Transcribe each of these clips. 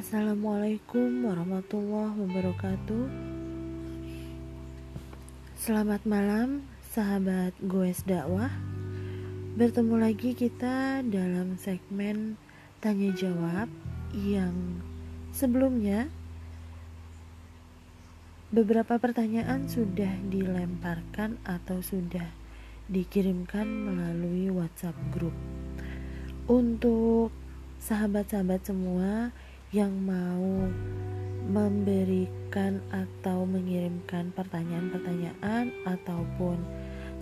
Assalamualaikum warahmatullahi wabarakatuh. Selamat malam sahabat Goes Dakwah. Bertemu lagi kita dalam segmen Tanya Jawab Yang sebelumnya Beberapa pertanyaan sudah dilemparkan atau sudah dikirimkan melalui WhatsApp grup Untuk sahabat-sahabat semua yang mau memberikan atau mengirimkan pertanyaan-pertanyaan ataupun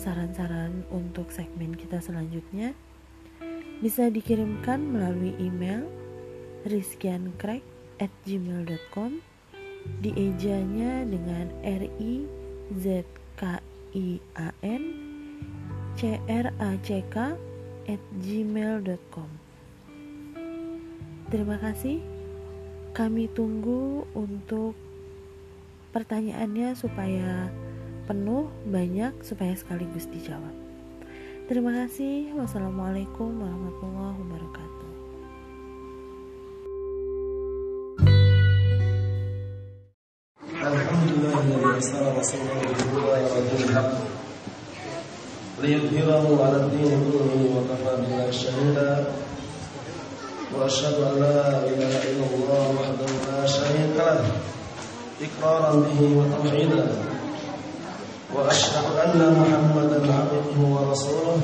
saran-saran untuk segmen kita selanjutnya bisa dikirimkan melalui email rizkiankrek@gmail.com di ejanya dengan r i z k i a n c r a c k at gmail.com Terima kasih kami tunggu untuk pertanyaannya supaya penuh, banyak, supaya sekaligus dijawab. Terima kasih. Wassalamualaikum warahmatullahi wabarakatuh. Alhamdulillah وأشهد أن لا إله إلا الله وحده لا شريك له إقرارا به وتوحيدا وأشهد أن محمدا عبده ورسوله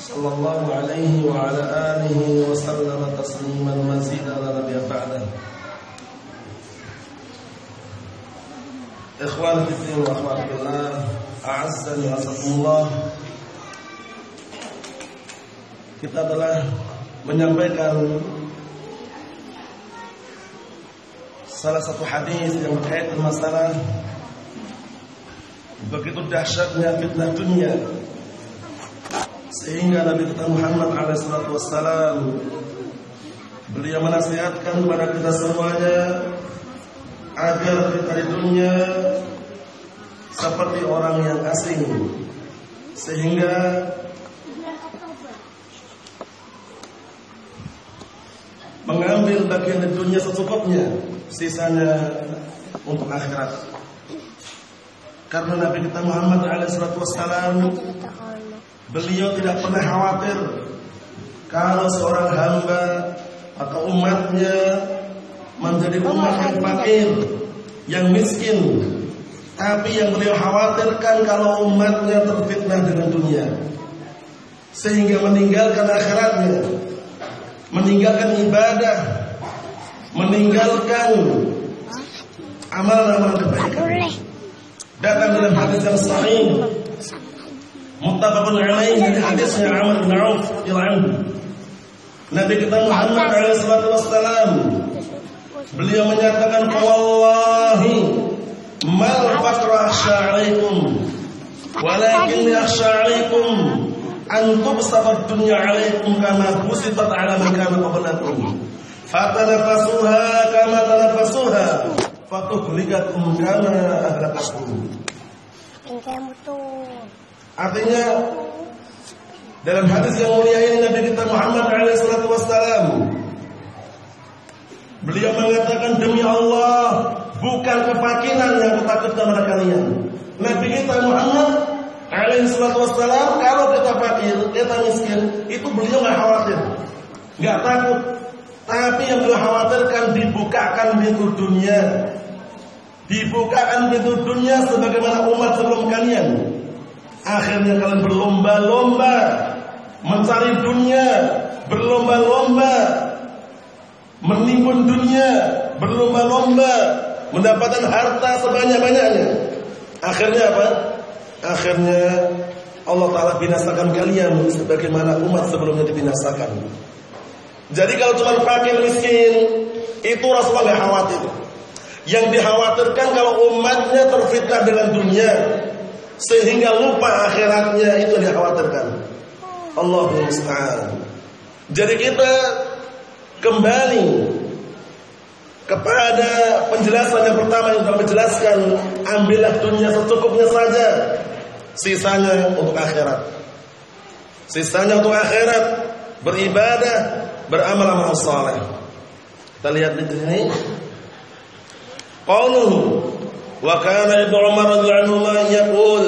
صلى الله عليه وعلى آله وسلم تسليما مزيدا لا نبي بعده. إخواني في الدين وأخواتي بالله أعزني وأعزكم الله. Kita telah menyampaikan salah satu hadis yang berkaitan masalah begitu dahsyatnya fitnah dunia. Sehingga Nabi kita Muhammad alaihi wassalam beliau menasihatkan kepada kita semuanya agar kita di dunia seperti orang yang asing. Sehingga mengambil bagian dunia secukupnya, sisanya untuk akhirat. Karena Nabi kita Muhammad alaihissalam beliau tidak pernah khawatir kalau seorang hamba atau umatnya menjadi umat yang fakir, yang miskin. Tapi yang beliau khawatirkan kalau umatnya terfitnah dengan dunia sehingga meninggalkan akhiratnya meninggalkan ibadah, meninggalkan amal-amal kebaikan. Datang dalam hadis yang sahih. Muttafaqun alaih dari hadisnya Amr bin Auf radhiyallahu Nabi kita Muhammad alaihi salatu wassalam beliau menyatakan wallahi mal faqra akhsha walakin yakhsha alaikum antum sabat dunya alaikum kama busitat ala man kana qablakum fatanafasuha kama tanafasuha fatuhlikakum kama ahlakakum artinya dalam hadis yang mulia ini Nabi kita Muhammad alaihi salatu wassalam beliau mengatakan demi Allah bukan kefakiran yang kutakutkan pada kalian Nabi kita Muhammad alaihi salatu wassalam kalau kita fakir, kita miskin, itu beliau nggak khawatir. nggak takut. Tapi yang beliau khawatirkan dibukakan pintu dunia. Dibukakan pintu dunia sebagaimana umat sebelum kalian. Akhirnya kalian berlomba-lomba mencari dunia, berlomba-lomba menimbun dunia, berlomba-lomba mendapatkan harta sebanyak-banyaknya. Akhirnya apa? Akhirnya Allah Ta'ala binasakan kalian sebagaimana umat sebelumnya dibinasakan. Jadi kalau cuma fakir miskin, itu Rasulullah nggak khawatir. Yang dikhawatirkan kalau umatnya terfitnah dengan dunia, sehingga lupa akhiratnya itu dikhawatirkan. Allah musta'an. Jadi kita kembali kepada penjelasan yang pertama yang telah menjelaskan ambillah dunia secukupnya saja sisanya untuk akhirat sisanya untuk akhirat beribadah beramal amal saleh Kita lihat di sini. Qauluhu wa kana Ibnu Umar radhiyallahu anhu yaqul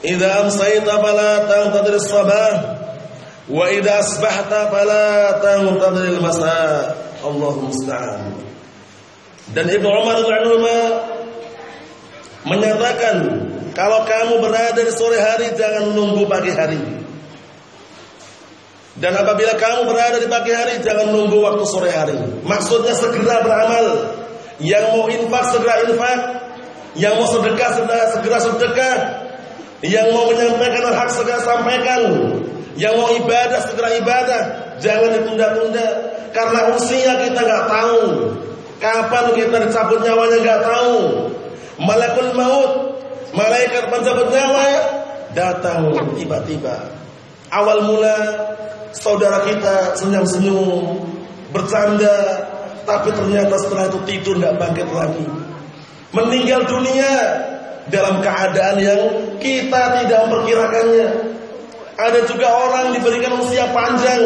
idza amsayta fala tantadir as-sabah wa idza asbahta fala tantadir al-masa. Allahu musta'an. Dan Ibnu Umar radhiyallahu anhu menyatakan kalau kamu berada di sore hari jangan nunggu pagi hari. Dan apabila kamu berada di pagi hari jangan nunggu waktu sore hari. Maksudnya segera beramal. Yang mau infak segera infak. Yang mau sedekah segera, segera sedekah. Yang mau menyampaikan hak segera sampaikan. Yang mau ibadah segera ibadah. Jangan ditunda-tunda. Karena usia kita nggak tahu. Kapan kita dicabut nyawanya nggak tahu. Malakul maut, malaikat pencabut nyawa datang tiba-tiba. Awal mula saudara kita senyum-senyum, bercanda, tapi ternyata setelah itu tidur nggak bangkit lagi. Meninggal dunia dalam keadaan yang kita tidak memperkirakannya. Ada juga orang diberikan usia panjang.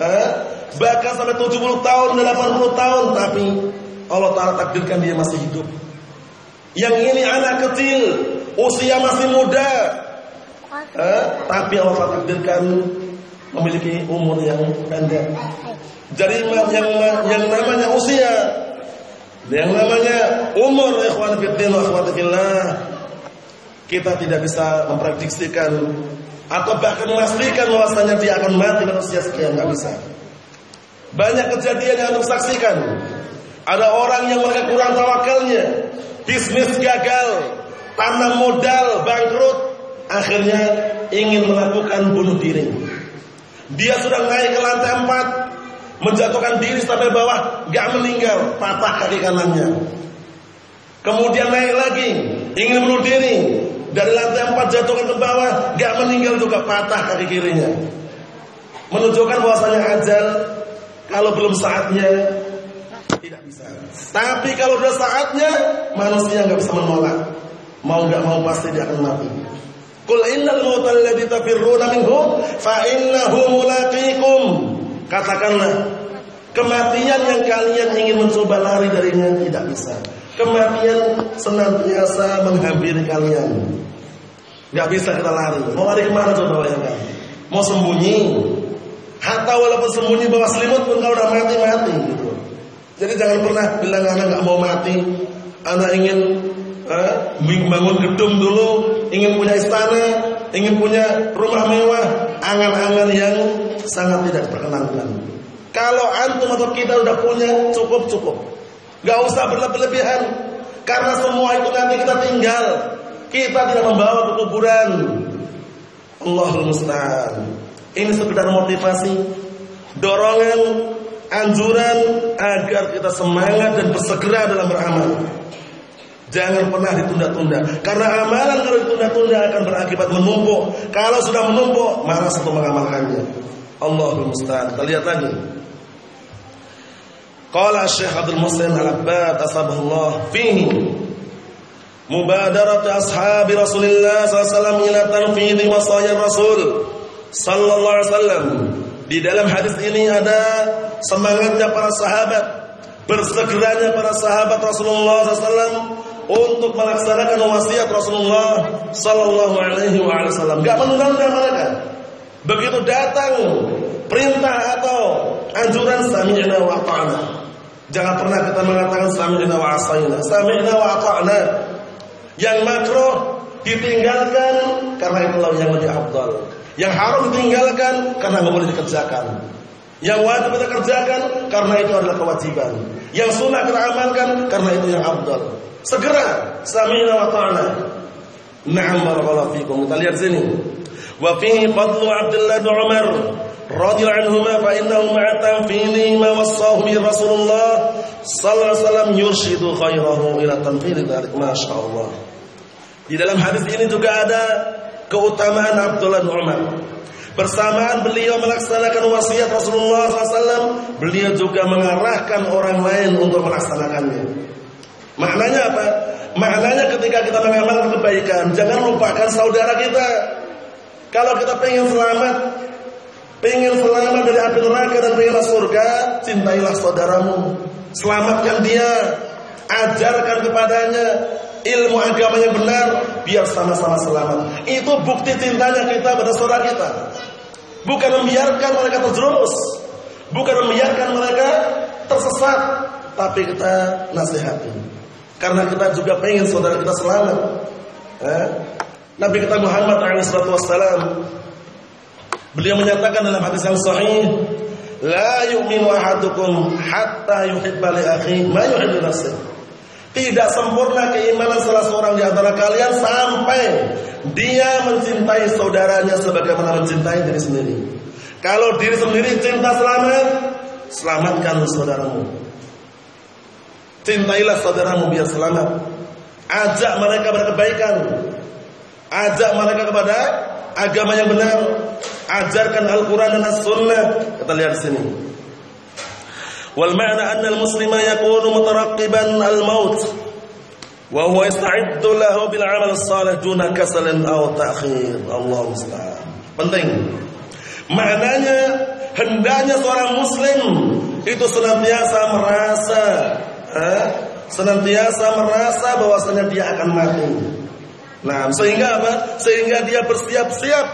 Eh? Bahkan sampai 70 tahun, 80 tahun, tapi Allah Ta'ala takdirkan dia masih hidup. Yang ini anak kecil, usia masih muda. Eh, tapi Allah takdirkan memiliki umur yang pendek. Jadi yang yang namanya usia, yang namanya umur ikhwan kita tidak bisa memprediksikan atau bahkan memastikan bahwasanya dia akan mati pada usia sekian nggak bisa. Banyak kejadian yang anda saksikan. Ada orang yang mereka kurang tawakalnya, bisnis gagal, tanam modal bangkrut, akhirnya ingin melakukan bunuh diri. Dia sudah naik ke lantai empat, menjatuhkan diri sampai bawah, gak meninggal, patah kaki kanannya. Kemudian naik lagi, ingin bunuh diri, dari lantai empat jatuhkan ke bawah, gak meninggal juga patah kaki kirinya. Menunjukkan bahwasanya ajal kalau belum saatnya tidak bisa. Tapi kalau sudah saatnya manusia nggak bisa menolak. Mau nggak mau pasti dia akan mati. Qul innal mauta alladzi tafirruna minhu fa innahu mulaqikum. Katakanlah kematian yang kalian ingin mencoba lari darinya tidak bisa. Kematian senantiasa menghampiri kalian. Gak bisa kita lari. Mau lari ke mana coba bayangkan? Mau sembunyi? Hatta walaupun sembunyi bawah selimut pun kau udah mati-mati gitu. Jadi jangan pernah bilang anak nggak mau mati. Anak ingin eh, bangun gedung dulu, ingin punya istana, ingin punya rumah mewah, angan-angan yang sangat tidak diperkenankan. Kalau antum atau kita udah punya cukup cukup, nggak usah berlebihan, karena semua itu nanti kita tinggal, kita tidak membawa ke kuburan. Allahul musta'an. Ini sekedar motivasi, dorongan, anjuran agar kita semangat dan bersegera dalam beramal. Jangan pernah ditunda-tunda. Karena amalan kalau ditunda-tunda akan berakibat menumpuk. Kalau sudah menumpuk, malas untuk mengamalkannya. Allahul musta'an. Kita lihat lagi. Qala Syekh Abdul Muslim Al-Abbad asbahullah fihi mubadarat ashabi Rasulillah sallallahu ila tanfidhi wasaya Rasul sallallahu alaihi wasallam. Di dalam hadis ini ada semangatnya para sahabat, bersegeranya para sahabat Rasulullah SAW untuk melaksanakan wasiat Rasulullah Sallallahu Alaihi Wasallam. Gak menunda-nunda mereka. Begitu datang perintah atau anjuran sami'na wa ta'na. Jangan pernah kita mengatakan sami'na wa asayna. Sami'na wa ta'na. Yang makro ditinggalkan karena itulah yang lebih afdal. Yang haram ditinggalkan karena nggak boleh dikerjakan. Yang wajib kita kerjakan karena itu adalah kewajiban. Yang sunnah kita amalkan karena itu yang abdul. Segera sami'na wa ta'na. Na'am barakallahu fikum. Kita lihat sini. Wa fihi fadlu Abdullah bin Umar radhiyallahu anhuma fa innahu ma'a tanfidhi ma wassahu bi Rasulullah sallallahu alaihi wasallam yurshidu khairahu ila tanfidhi dzalik masyaallah. Di dalam hadis ini juga ada keutamaan Abdullah bin Umar. Bersamaan beliau melaksanakan wasiat Rasulullah SAW, beliau juga mengarahkan orang lain untuk melaksanakannya. Maknanya apa? Maknanya ketika kita mengamalkan kebaikan, jangan lupakan saudara kita. Kalau kita pengen selamat, Pengen selamat dari api neraka dan pengen surga, cintailah saudaramu. Selamatkan dia, ajarkan kepadanya ilmu agama yang benar biar sama-sama selamat. Itu bukti cintanya kita pada saudara kita. Bukan membiarkan mereka terjerumus, bukan membiarkan mereka tersesat, tapi kita nasihati. Karena kita juga pengen saudara kita selamat. Eh? Nabi kita Muhammad SAW beliau menyatakan dalam hadis yang sahih, la yu'minu ahadukum hatta yuhibba li akhihi ma yuhibbu. Tidak sempurna keimanan salah seorang di antara kalian sampai dia mencintai saudaranya sebagaimana mencintai diri sendiri. Kalau diri sendiri cinta selamat, selamatkan saudaramu. Cintailah saudaramu biar selamat. Ajak mereka kepada kebaikan. Ajak mereka kepada agama yang benar. Ajarkan Al-Quran dan As-Sunnah. Kita lihat sini. Wal ma'na anna al-muslima yakunu mutaraqiban al-maut wa huwa yasta'iddu lahu bil 'amal salih duna kasalin aw ta'khir. Allahu musta'an. Penting. Maknanya hendaknya seorang muslim itu senantiasa merasa eh, senantiasa merasa bahwasanya dia akan mati nah sehingga apa sehingga dia bersiap-siap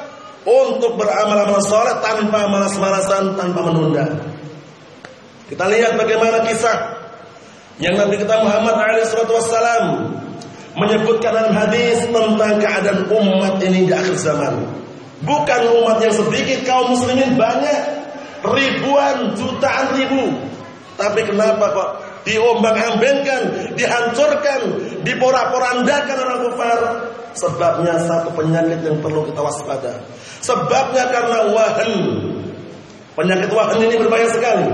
untuk beramal-amal soleh tanpa malas-malasan tanpa menunda kita lihat bagaimana kisah yang Nabi kita Muhammad SAW menyebutkan dalam hadis tentang keadaan umat ini di akhir zaman. Bukan umat yang sedikit, kaum muslimin banyak, ribuan, jutaan ribu. Tapi kenapa kok diombang-ambingkan, dihancurkan, diporak-porandakan orang kafir? Sebabnya satu penyakit yang perlu kita waspada. Sebabnya karena wahan. Penyakit wahan ini berbahaya sekali.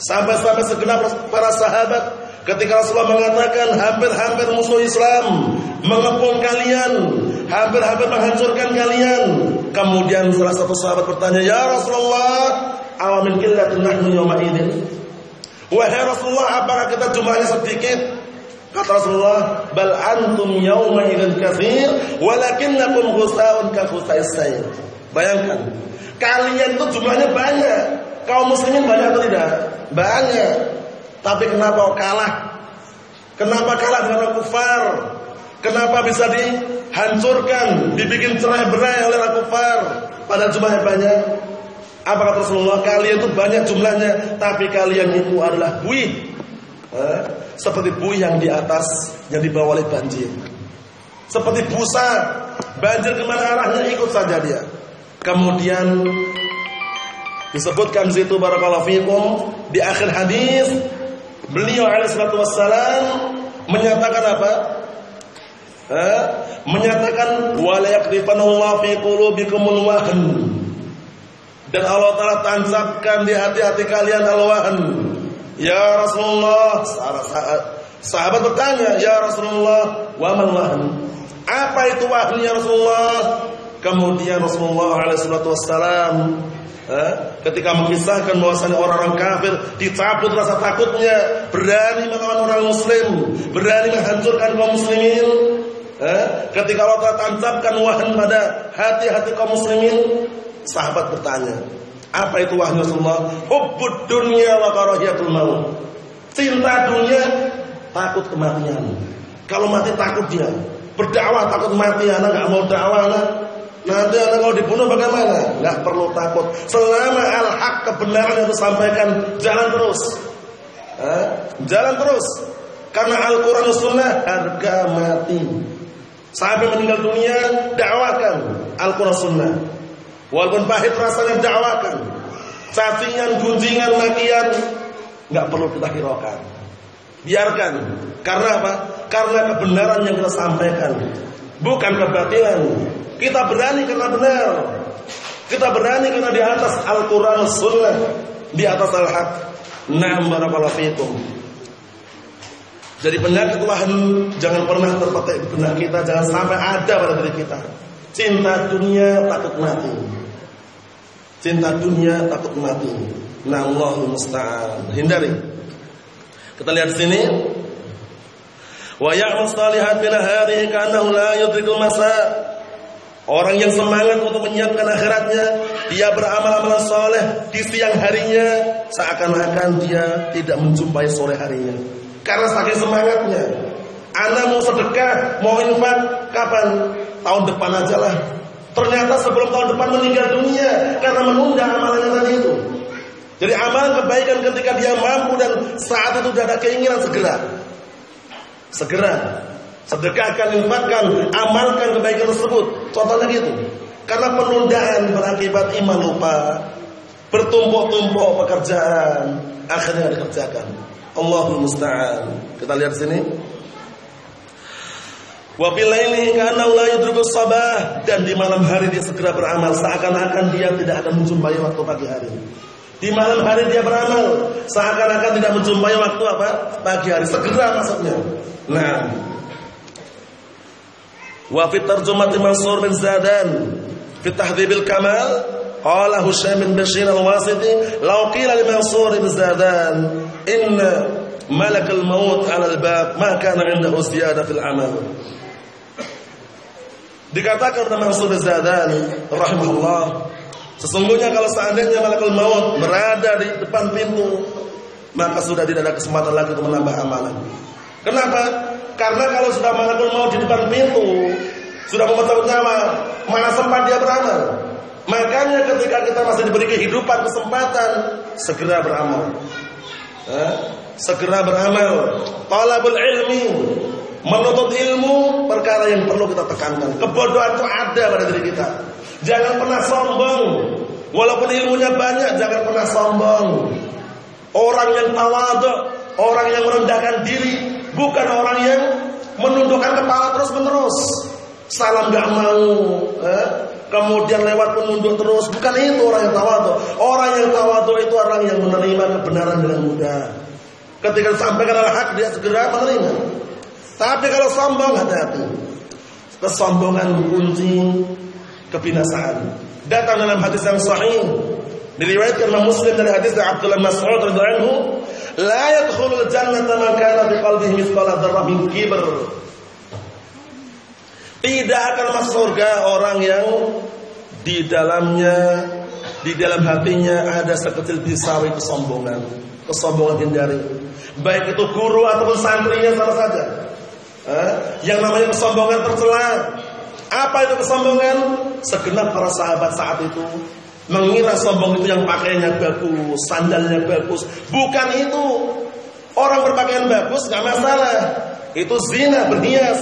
Sampai-sampai segenap para sahabat ketika Rasulullah mengatakan hampir-hampir musuh Islam mengepung kalian, hampir-hampir menghancurkan kalian. Kemudian salah satu sahabat bertanya, "Ya Rasulullah, awamin qillatin nahnu yawma idzin?" Wahai Rasulullah, apakah kita jumlahnya sedikit? Kata Rasulullah, "Bal antum yawma idzin katsir, walakinnakum ghusaun ka ghusais sayr." Bayangkan, kalian itu jumlahnya banyak, kaum muslimin banyak atau tidak? Banyak. Tapi kenapa kalah? Kenapa kalah dengan kufar? Kenapa bisa dihancurkan, dibikin cerai berai oleh kufar? Pada jumlahnya banyak. Apa kata Rasulullah? Kalian itu banyak jumlahnya, tapi kalian itu adalah buih. Eh? Seperti buih yang di atas, yang dibawa oleh banjir. Seperti busa, banjir ke mana arahnya ikut saja dia. Kemudian Disebutkan situ barakallahu fikum di akhir hadis beliau alaihi salatu wassalam menyatakan apa? Eh, menyatakan wala yaqdifanallahu fi qulubikumul wahn. Dan Allah Taala tancapkan di hati-hati kalian al-wahn. Ya Rasulullah, sahabat, sahabat bertanya, "Ya Rasulullah, wa man wahn?" Apa itu wahn ya Rasulullah? Kemudian Rasulullah alaihi wassalam Eh? ketika mengisahkan bahwasanya orang-orang kafir dicabut rasa takutnya, berani melawan orang muslim, berani menghancurkan kaum muslimin. Eh? ketika Allah tancapkan wahan pada hati-hati kaum muslimin, sahabat bertanya, apa itu wahyu Rasulullah? Hubbud dunya wa karahiyatul maut. Cinta dunia, takut kematian. Kalau mati takut dia. Berdakwah takut mati, anak nggak mau dakwah, anak Nanti anak kalau dibunuh bagaimana? Gak perlu takut. Selama al-haq kebenaran yang disampaikan, jalan terus. Jalan terus. Karena Al-Quran Sunnah harga mati. Sampai meninggal dunia, dakwakan Al-Quran Sunnah. Walaupun pahit rasanya dakwakan. Cacingan, gunjingan, makian, nggak perlu kita hiraukan. Biarkan. Karena apa? Karena kebenaran yang kita sampaikan, bukan kebatilan. Kita berani karena benar. Kita berani karena di atas Al-Quran Sunnah. Di atas Al-Haq. Na'am barakallahu fikum. Jadi penyakit Tuhan jangan pernah terpetik benak kita, jangan sampai ada pada diri kita. Cinta dunia takut mati. Cinta dunia takut mati. Nah Allah musta'an. Hindari. Kita lihat sini. Wa ya'mal fil hadhihi ka'annahu la yudrikul masa' Orang yang semangat untuk menyiapkan akhiratnya, dia beramal-amal soleh di siang harinya, seakan-akan dia tidak menjumpai sore harinya. Karena saking semangatnya. Anda mau sedekah, mau infak, kapan? Tahun depan aja lah. Ternyata sebelum tahun depan meninggal dunia karena menunda amalannya tadi itu. Jadi amal kebaikan ketika dia mampu dan saat itu sudah ada keinginan segera. Segera Sedekahkan, infakkan, amalkan kebaikan tersebut. Contohnya gitu. Karena penundaan berakibat iman lupa. Bertumpuk-tumpuk pekerjaan. Akhirnya dikerjakan. Allahul musta'an. Kita lihat sini. Wabilaili karena la yudrikus sabah dan di malam hari dia segera beramal seakan-akan dia tidak akan menjumpai waktu pagi hari. Di malam hari dia beramal seakan-akan tidak menjumpai waktu apa? Pagi hari. Segera maksudnya. Nah, Wa fi tarjumati Mansur bin Zadan fi tahdhibil kamal qala Husaim bin Bashir al-Wasiti law li Mansur bin Zadan inna malak al-maut al-bab ma kana 'indahu ziyada fil amal Dikatakan oleh Mansur bin Zadan rahimahullah sesungguhnya kalau seandainya malakul maut berada di depan pintu maka sudah tidak ada kesempatan lagi untuk menambah amalan. Kenapa? Karena kalau sudah malakul maut di depan pintu, sudah memegang nyawa, mana sempat dia beramal? Makanya ketika kita masih diberi kehidupan, kesempatan, segera beramal. Segera beramal. Talabul ilmi, menuntut ilmu perkara yang perlu kita tekankan. Kebodohan itu ada pada diri kita. Jangan pernah sombong. Walaupun ilmunya banyak, jangan pernah sombong. Orang yang tawadhu, orang yang merendahkan diri, bukan orang yang menundukkan kepala terus menerus salam gak mau eh? kemudian lewat menunduk terus bukan itu orang yang tawadu orang yang tawadu itu orang yang menerima kebenaran dengan mudah ketika disampaikan hak dia segera menerima tapi kalau sombong hati-hati kesombongan kunci kebinasaan datang dalam hadis yang sahih diriwayatkan oleh Muslim dari hadis dari Abdullah Mas'ud radhiyallahu anhu la yadkhulul jannata man kana fi qalbihi mithqala dzarrah min kibr. Tidak akan masuk surga orang yang di dalamnya di dalam hatinya ada sekecil pisawi kesombongan. Kesombongan hindari. Baik itu guru ataupun santrinya sama saja. Yang namanya kesombongan tercela. Apa itu kesombongan? Segenap para sahabat saat itu Mengira sombong itu yang pakaiannya bagus, sandalnya bagus. Bukan itu. Orang berpakaian bagus nggak masalah. Itu zina, berhias.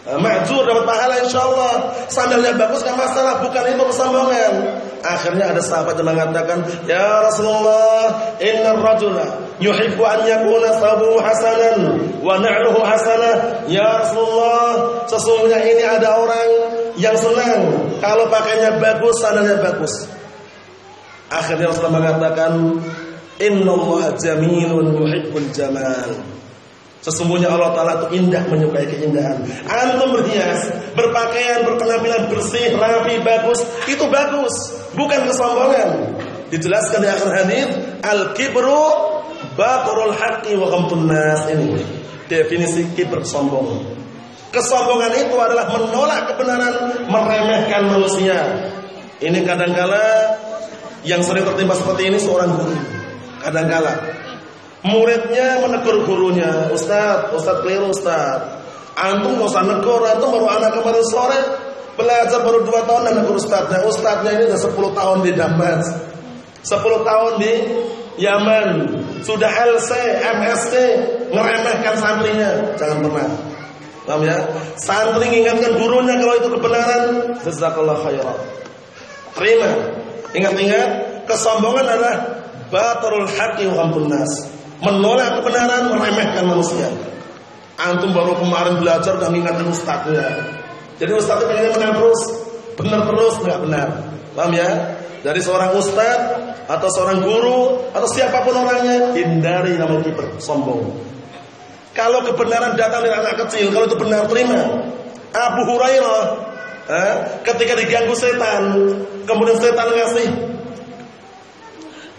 Ma'jur dapat pahala insya Allah Sandalnya bagus nggak masalah Bukan itu kesombongan Akhirnya ada sahabat yang mengatakan Ya Rasulullah Inna rajula Yuhibbu an yakuna sabu hasanan Wa na'luhu hasanah Ya Rasulullah Sesungguhnya ini ada orang Yang senang Kalau pakainya bagus Sandalnya bagus Akhirnya Rasulullah mengatakan, Innallaha jamilun yuhibbul jamal. Sesungguhnya Allah Ta'ala itu indah menyukai keindahan. Antum berhias, berpakaian, berpenampilan bersih, rapi, bagus Itu bagus, bukan kesombongan. Dijelaskan di akhir hadis Al-kibru baturul haqqi wa Ini. Definisi kibr sombong Kesombongan itu adalah menolak kebenaran Meremehkan manusia. Ini kadangkala yang sering tertimpa seperti ini seorang guru. Kadang-kala muridnya menegur gurunya, Ustaz, Ustaz keliru Ustaz. Antum nggak usah negur, antum baru anak kemarin sore belajar baru dua tahun dan negur Ustaznya. Ustaznya ini sudah 10 tahun di Damas, 10 tahun di Yaman, sudah LC, MSc, ngeremehkan santrinya. Jangan pernah. Paham ya? Santri ingatkan gurunya kalau itu kebenaran, jazakallah khairan. Terima. Ingat-ingat, kesombongan adalah batarul haqqi wa nas. Menolak kebenaran, meremehkan manusia. Antum baru kemarin belajar dan ingatkan ustaznya. Jadi ustaznya pengen menang terus, benar terus enggak benar. Paham ya? Dari seorang ustaz atau seorang guru atau siapa pun orangnya, hindari namanya kiper sombong. Kalau kebenaran datang dari anak kecil, kalau itu benar terima. Abu Hurairah eh, ketika diganggu setan, kemudian setan ngasih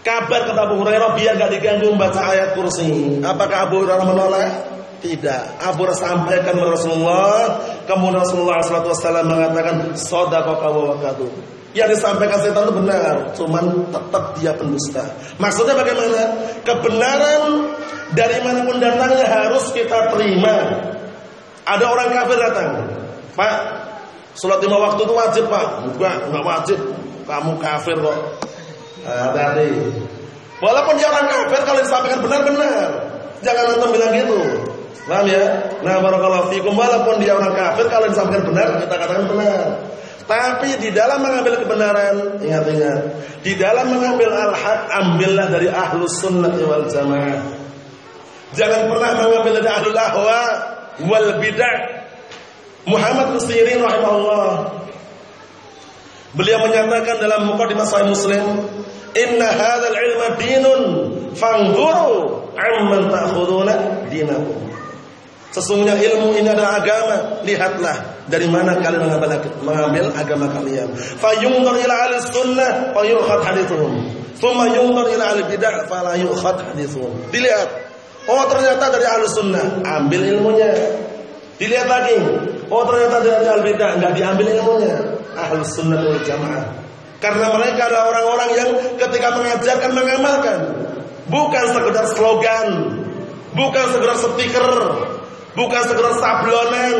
kabar kata Abu Hurairah biar gak diganggu membaca ayat kursi. Apakah Abu Hurairah menolak? Tidak. Abu sampaikan kepada Rasulullah, kemudian Rasulullah SAW mengatakan, "Shadaqaka wa wakatu." Yang disampaikan setan itu benar, cuman tetap dia pendusta. Maksudnya bagaimana? Kebenaran dari mana pun datangnya harus kita terima. Ada orang kafir datang, Pak, sholat lima waktu itu wajib Pak. Enggak, enggak wajib. Kamu kafir kok. Hati-hati. Walaupun dia orang kafir kalau disampaikan benar-benar. Jangan nonton bilang gitu. Paham ya? Nah, barakallahu fikum walaupun dia orang kafir kalau disampaikan benar kita katakan benar. Tapi di dalam mengambil kebenaran, ingat-ingat, di dalam mengambil al-haq ambillah dari ahlus sunnah wal jamaah. Jangan pernah mengambil dari ahlul ahwa wal bidah. Muhammad Nusirin rahimahullah Beliau menyatakan dalam mukadimah Sahih Muslim, "Inna hadzal ilma dinun, fanzuru amman ta'khuduna dinakum." Sesungguhnya ilmu ini adalah agama. Lihatlah dari mana kalian mengambil, agama kalian. Fayunzur ila ahli sunnah fa yu'khad hadithuhum. Tsumma yunzur ila ahli bid'ah fala hadithuhum. Dilihat. Oh ternyata dari ahli sunnah, ambil ilmunya. Dilihat lagi. Oh ternyata dari ahli bid'ah enggak diambil ilmunya. Ahli sunnah wal jamaah. Karena mereka adalah orang-orang yang ketika mengajarkan mengamalkan. Bukan sekedar slogan, bukan sekedar stiker, Bukan sekedar sablonan,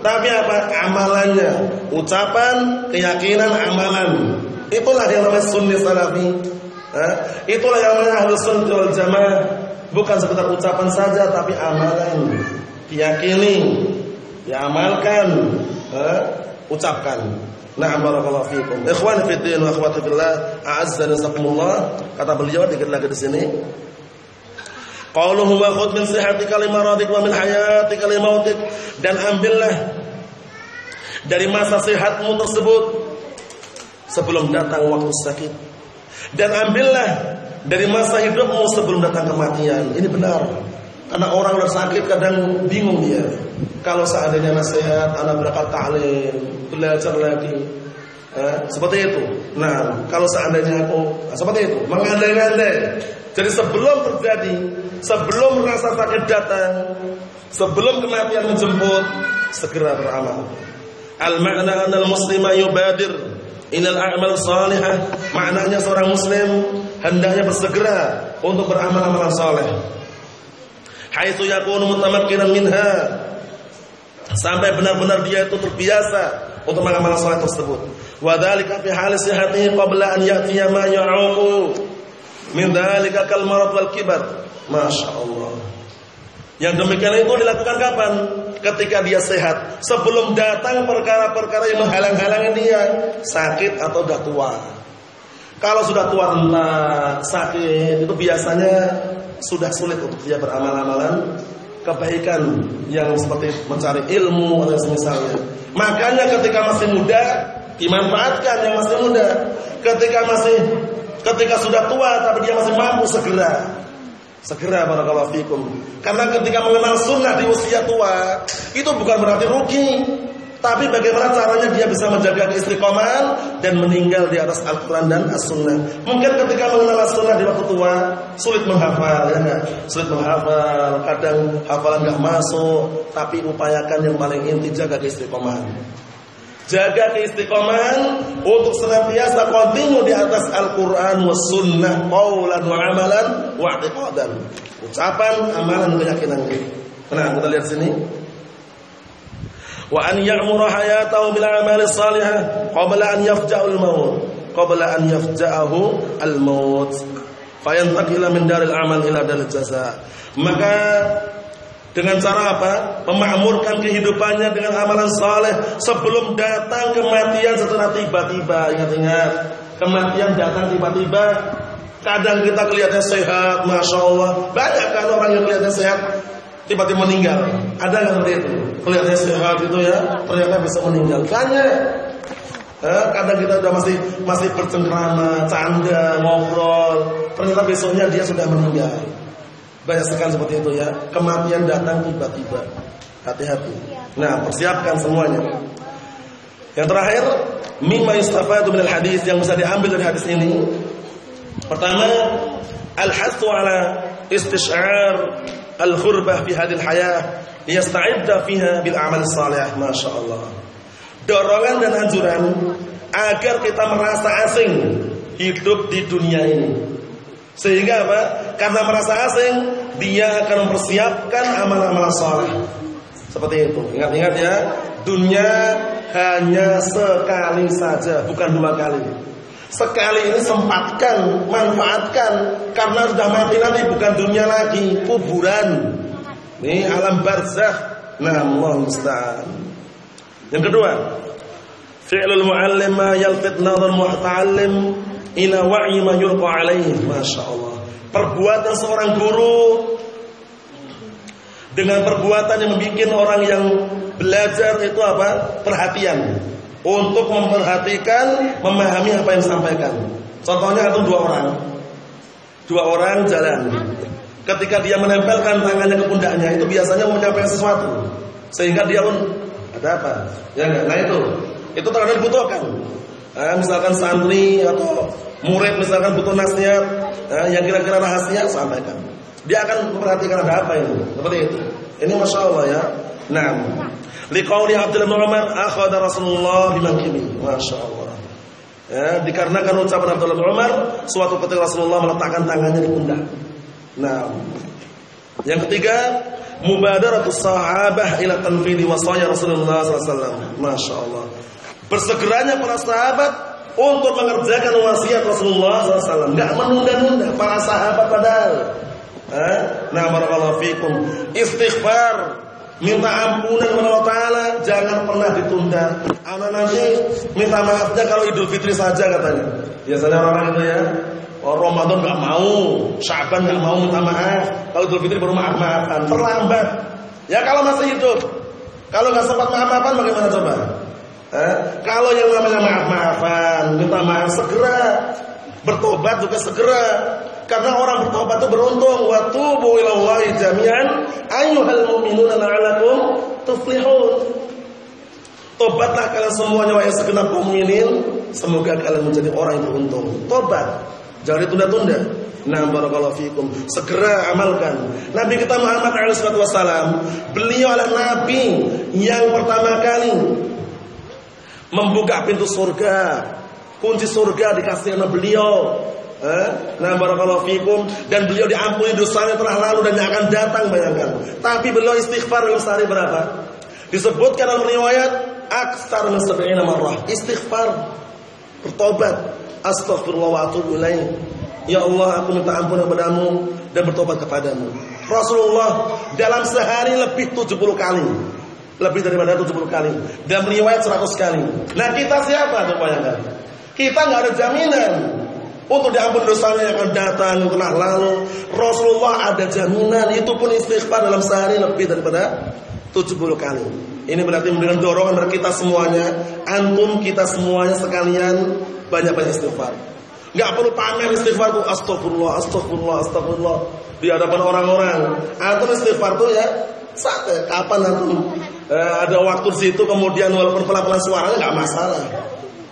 tapi apa? Amalannya, ucapan, keyakinan, amalan. Itulah yang namanya sunni salafi. Itulah yang namanya ahlus sunnah wal jamaah. Bukan sekedar ucapan saja, tapi amalan. Diyakini, diamalkan, eh? ucapkan. Nah, barakallahu fikum. Ikhwan fi din wa akhwati fillah, a'azzani Kata beliau dikit lagi di sini. Qauluhu wa khudh min sihatika limaradik wa min hayatika limautik dan ambillah dari masa sehatmu tersebut sebelum datang waktu sakit dan ambillah dari masa hidupmu sebelum datang kematian. Ini benar. Karena orang udah sakit kadang bingung dia. Kalau seandainya nasihat, anak berangkat ta'lim, belajar lagi. Eh, seperti itu. Nah, kalau seandainya aku nah, seperti itu, mengandai-andai. Jadi sebelum terjadi sebelum rasa sakit datang, sebelum kematian menjemput, segera beramal. Al-ma'na anal muslima yubadir inal a'mal salihah. Maknanya seorang muslim hendaknya bersegera untuk beramal amalan saleh. Haitsu yakunu mutamakkinan minha. Sampai benar-benar dia itu terbiasa untuk mengamalkan salat tersebut. Wa dzalika fi hali sihhatihi qabla an ya'tiya ma ya'uqu min dzalika kal marad wal kibar Masya Allah. Yang demikian itu dilakukan kapan? Ketika dia sehat. Sebelum datang perkara-perkara yang menghalang-halangi dia. Sakit atau sudah tua. Kalau sudah tua rentak, sakit, itu biasanya sudah sulit untuk dia beramal-amalan kebaikan yang seperti mencari ilmu atau semisalnya. Makanya ketika masih muda dimanfaatkan yang masih muda. Ketika masih ketika sudah tua tapi dia masih mampu segera Segera barakallahu fikum. Karena ketika mengenal sunnah di usia tua, itu bukan berarti rugi. Tapi bagaimana caranya dia bisa menjaga keistiqomahan dan meninggal di atas Al-Quran dan As-Sunnah. Mungkin ketika mengenal As-Sunnah di waktu tua, sulit menghafal, ya enggak? Sulit menghafal, kadang hafalan nggak masuk, tapi upayakan yang paling inti jaga keistiqomahan. Jaga keistiqomahan untuk senantiasa kontinu di atas Al-Quran wa sunnah qawlan wa amalan wa i'tiqadan. Ucapan, amalan, keyakinan. Nah, kita lihat sini. Wa an ya'mura hayatahu bil amali salihah qabla an yafja'u al-maut. Qabla an yafja'ahu al-maut. Fayantakila min daril amal ila daril jaza. Maka dengan cara apa? Memakmurkan kehidupannya dengan amalan saleh sebelum datang kematian setelah tiba-tiba. Ingat-ingat, kematian datang tiba-tiba. Kadang kita kelihatannya sehat, masya Allah. Banyak kan orang yang kelihatannya sehat, tiba-tiba meninggal. Ada yang seperti itu? Kelihatannya sehat itu ya, ternyata bisa meninggal. Banyak. Eh, kadang kita sudah masih masih bercengkrama, canda, ngobrol, ternyata besoknya dia sudah meninggal. Banyak sekali seperti itu ya. Kematian datang tiba-tiba. Hati-hati. Nah, persiapkan semuanya. Yang terakhir, mimma yustafadu minal hadis yang bisa diambil dari hadis ini. Pertama, al-hathu ala istish'ar al-ghurbah fi hadil hayah liyasta'idda fiha bil a'mal salih. Masyaallah. Dorongan dan anjuran agar kita merasa asing hidup di dunia ini. Sehingga apa? Karena merasa asing, dia akan mempersiapkan amal-amal saleh. Seperti itu. Ingat-ingat ya, dunia hanya sekali saja, bukan dua kali. Sekali ini sempatkan, manfaatkan karena sudah mati nanti bukan dunia lagi, kuburan. Ini alam barzakh. Nah, Allah musta'an. Yang kedua, fi'lul muallim ma yalfit nadhar mu'tallim ila wa'yi ma yulqa alaihi. Masyaallah. Perbuatan seorang guru dengan perbuatan yang membuat orang yang belajar itu apa? Perhatian. Untuk memperhatikan, memahami apa yang disampaikan. Contohnya itu dua orang. Dua orang jalan. Ketika dia menempelkan tangannya ke pundaknya, itu biasanya menyampaikan sesuatu. Sehingga dia pun ada apa? Ya enggak? Nah itu. Itu terkadang dibutuhkan. Nah, misalkan santri atau murid misalkan butuh nasihat nah, yang kira-kira rahasia sampaikan. Dia akan memperhatikan ada apa ini. Seperti itu. Ini masya Allah ya. Nah, liqauli Abdullah bin Umar akhadha Rasulullah bimankibi. Masya Allah. Ya, dikarenakan ucapan Abdullah bin Umar, suatu ketika Rasulullah meletakkan tangannya di pundak. Nah, yang ketiga, mubadaratus sahabah ila tanfidi wasaya Rasulullah SAW. Masya Allah. Bersegeranya para sahabat untuk mengerjakan wasiat Rasulullah SAW. Gak menunda-nunda para sahabat padahal. Eh? Nah, barakallahu fikum. Istighfar, minta ampunan kepada Allah Taala, jangan pernah ditunda. Anak nanti minta maafnya kalau Idul Fitri saja katanya. Biasanya orang-orang itu ya, Oh, Ramadan gak mau, Syaban gak mau minta maaf. Kalau Idul Fitri baru maaf-maafan, terlambat. Ya kalau masih hidup, kalau nggak sempat maaf-maafan bagaimana coba? Eh? Kalau yang namanya maaf-maafan, minta maaf segera, bertobat juga segera. Karena orang bertobat itu beruntung. Wa tubu ilallahi jami'an ayyuhal mu'minuna la'alakum tuflihun. Tobatlah kalian semuanya wahai segenap mukminin, semoga kalian menjadi orang yang beruntung. Tobat. Jangan ditunda-tunda. Nah, barakallahu fikum. Segera amalkan. Nabi kita Muhammad SAW, beliau adalah nabi yang pertama kali membuka pintu surga. Kunci surga dikasih oleh beliau. Eh? Nah barakallahu fikum dan beliau diampuni dosanya telah lalu dan yang akan datang bayangkan. Tapi beliau istighfar dalam sehari berapa? Disebutkan dalam riwayat aksar min sab'ina marrah. Istighfar bertobat. Astaghfirullah wa atubu. Ya Allah aku minta ampun kepadamu dan bertobat kepadamu. Rasulullah dalam sehari lebih 70 kali. Lebih daripada 70 kali. Dan riwayat 100 kali. Nah kita siapa tuh bayangkan? Kita nggak ada jaminan untuk diampun dosanya yang akan datang telah lalu. Rasulullah ada jaminan itu pun istighfar dalam sehari lebih daripada 70 kali. Ini berarti memberikan dorongan dari kita semuanya, antum kita semuanya sekalian banyak-banyak istighfar. Gak perlu pamer istighfar tuh astagfirullah, astagfirullah, astagfirullah di hadapan orang-orang. Antum istighfar tuh ya saat kapan antum eh, ada waktu situ kemudian walaupun pelan-pelan suaranya nggak masalah.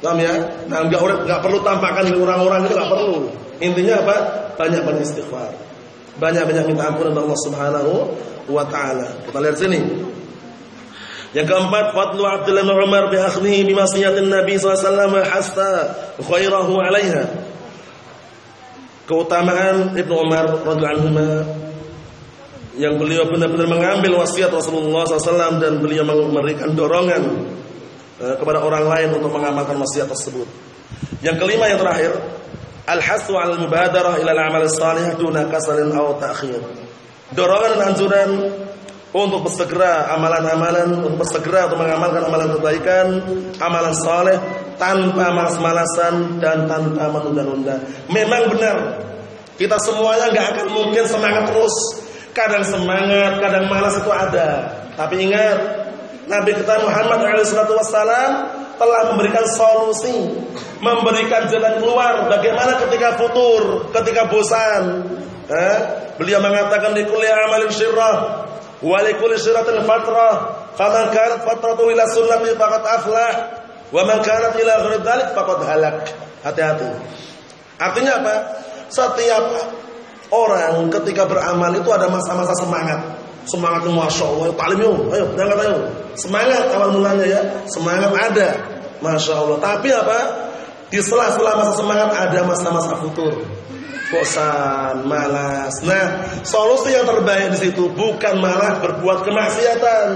Paham ya? Nah, enggak enggak perlu tampakkan di orang-orang itu enggak perlu. Intinya apa? Banyak-banyak istighfar. Banyak-banyak minta ampun kepada Allah Subhanahu wa taala. Kita lihat sini. Yang keempat, fadlu Abdullah bin Umar bi akhdihi bi masiyatin Nabi sallallahu alaihi hasta khairahu 'alaiha. Keutamaan Ibnu Umar radhiyallahu anhu yang beliau benar-benar mengambil wasiat Rasulullah SAW dan beliau memberikan dorongan kepada orang lain untuk mengamalkan wasiat tersebut. Yang kelima yang terakhir, al-hasu 'al mubadarah ila al-amal salih duna kasalin aw ta'khir. Dorongan dan anjuran untuk bersegera amalan-amalan, untuk bersegera untuk mengamalkan amalan kebaikan, amalan saleh tanpa malas-malasan dan tanpa menunda-nunda. Memang benar, kita semuanya nggak akan mungkin semangat terus. Kadang semangat, kadang malas itu ada. Tapi ingat, Nabi kita Muhammad SAW telah memberikan solusi, memberikan jalan keluar. Bagaimana ketika futur, ketika bosan? Eh? Beliau mengatakan di kuliah amalin syirrah, wali kulli syirratin fatrah. Faman kanat fatratu ila sunnati faqad aflah, wa man kanat ila ghairi faqad halak. Hati-hati. Artinya apa? Setiap orang ketika beramal itu ada masa-masa semangat. Semangat Masya Allah, talim yuk, ayo, berangkat ayo. Semangat awal mulanya ya, semangat ada. Masya Allah. Tapi apa? Di sela-sela masa semangat ada masa-masa futur. Bosan, malas. Nah, solusi yang terbaik di situ bukan malah berbuat kemaksiatan,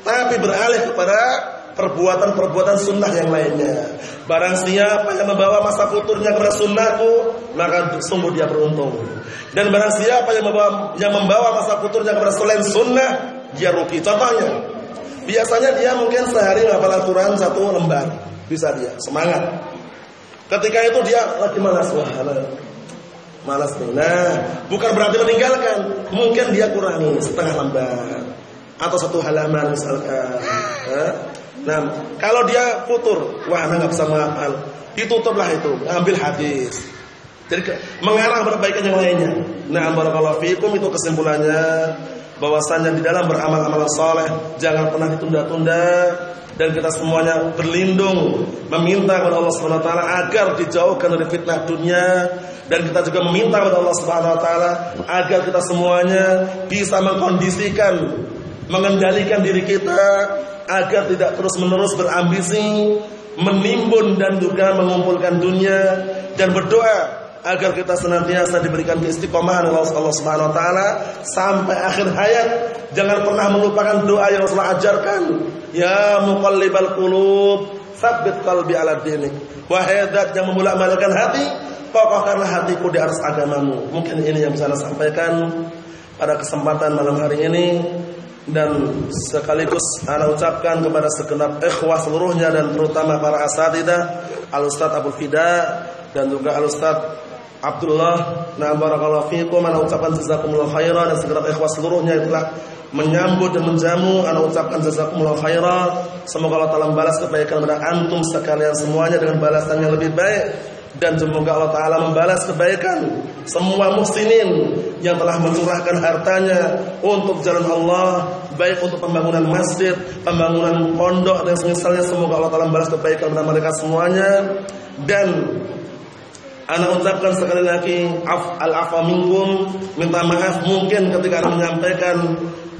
tapi beralih kepada perbuatan-perbuatan sunnah yang lainnya. Barang siapa yang membawa masa futurnya kepada sunnahku, maka sungguh dia beruntung. Dan barang siapa yang membawa yang membawa masa futurnya kepada selain sunnah, dia rugi. Contohnya, biasanya dia mungkin sehari ngapal Al-Quran satu lembar, bisa dia semangat. Ketika itu dia lagi malas, wah malas nih. Nah, bukan berarti meninggalkan, mungkin dia kurangi setengah lembar atau satu halaman misalkan. Kalau dia futur, wah nggak bisa menghafal, ditutuplah itu, ambil hadis. Jadi mengarah perbaikan yang lainnya. Nah, barakallahu fiikum itu kesimpulannya bahwasanya di dalam beramal-amal soleh jangan pernah ditunda-tunda dan kita semuanya berlindung meminta kepada Allah Subhanahu wa taala agar dijauhkan dari fitnah dunia dan kita juga meminta kepada Allah Subhanahu wa taala agar kita semuanya bisa mengkondisikan mengendalikan diri kita agar tidak terus-menerus berambisi menimbun dan juga mengumpulkan dunia dan berdoa agar kita senantiasa diberikan keistiqomahan oleh Allah Subhanahu wa taala sampai akhir hayat. Jangan pernah melupakan doa yang Rasulullah ajarkan. Ya muqallibal qulub, tsabbit qalbi ala dinik. Wahai zat yang membolak-balikkan hati, kokohkanlah hatiku di atas agamamu. Mungkin ini yang bisa saya sampaikan pada kesempatan malam hari ini dan sekaligus ana ucapkan kepada segenap ikhwah seluruhnya dan terutama para asatidah Al Ustaz Abu Fida dan juga Al Ustaz Abdullah. Na barakallahu fikum. Ana ucapkan jazakumullah khairan dan segenap ikhwas seluruhnya itulah menyambut dan menjamu. Ana ucapkan jazakumullah khairan. Semoga Allah taala membalas kebaikan kepada antum sekalian semuanya dengan balasan yang lebih baik dan semoga Allah taala membalas kebaikan semua muslimin yang telah mencurahkan hartanya untuk jalan Allah baik untuk pembangunan masjid, pembangunan pondok dan semisalnya. Semoga Allah taala membalas kebaikan kepada mereka semuanya. Dan Ana ucapkan sekali lagi af, al afa minkum, minta maaf mungkin ketika menyampaikan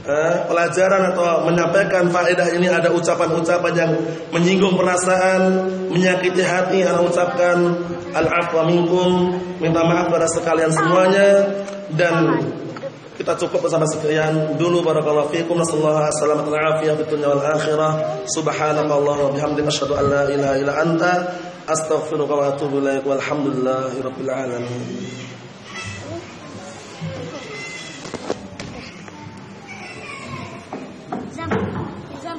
eh, pelajaran atau menyampaikan faedah ini ada ucapan-ucapan yang menyinggung perasaan, menyakiti hati. Ana ucapkan al afa minkum, minta maaf pada sekalian semuanya. Dan kita cukup bersama sekalian. Dulu barakallahu fiikum nasallahu alaihi wa afiyah fid dunya wal akhirah. Subhanallahi wa bihamdika asyhadu an la ilaha illa anta astaghfiruka wa atubu ilaik. Walhamdulillahi rabbil alamin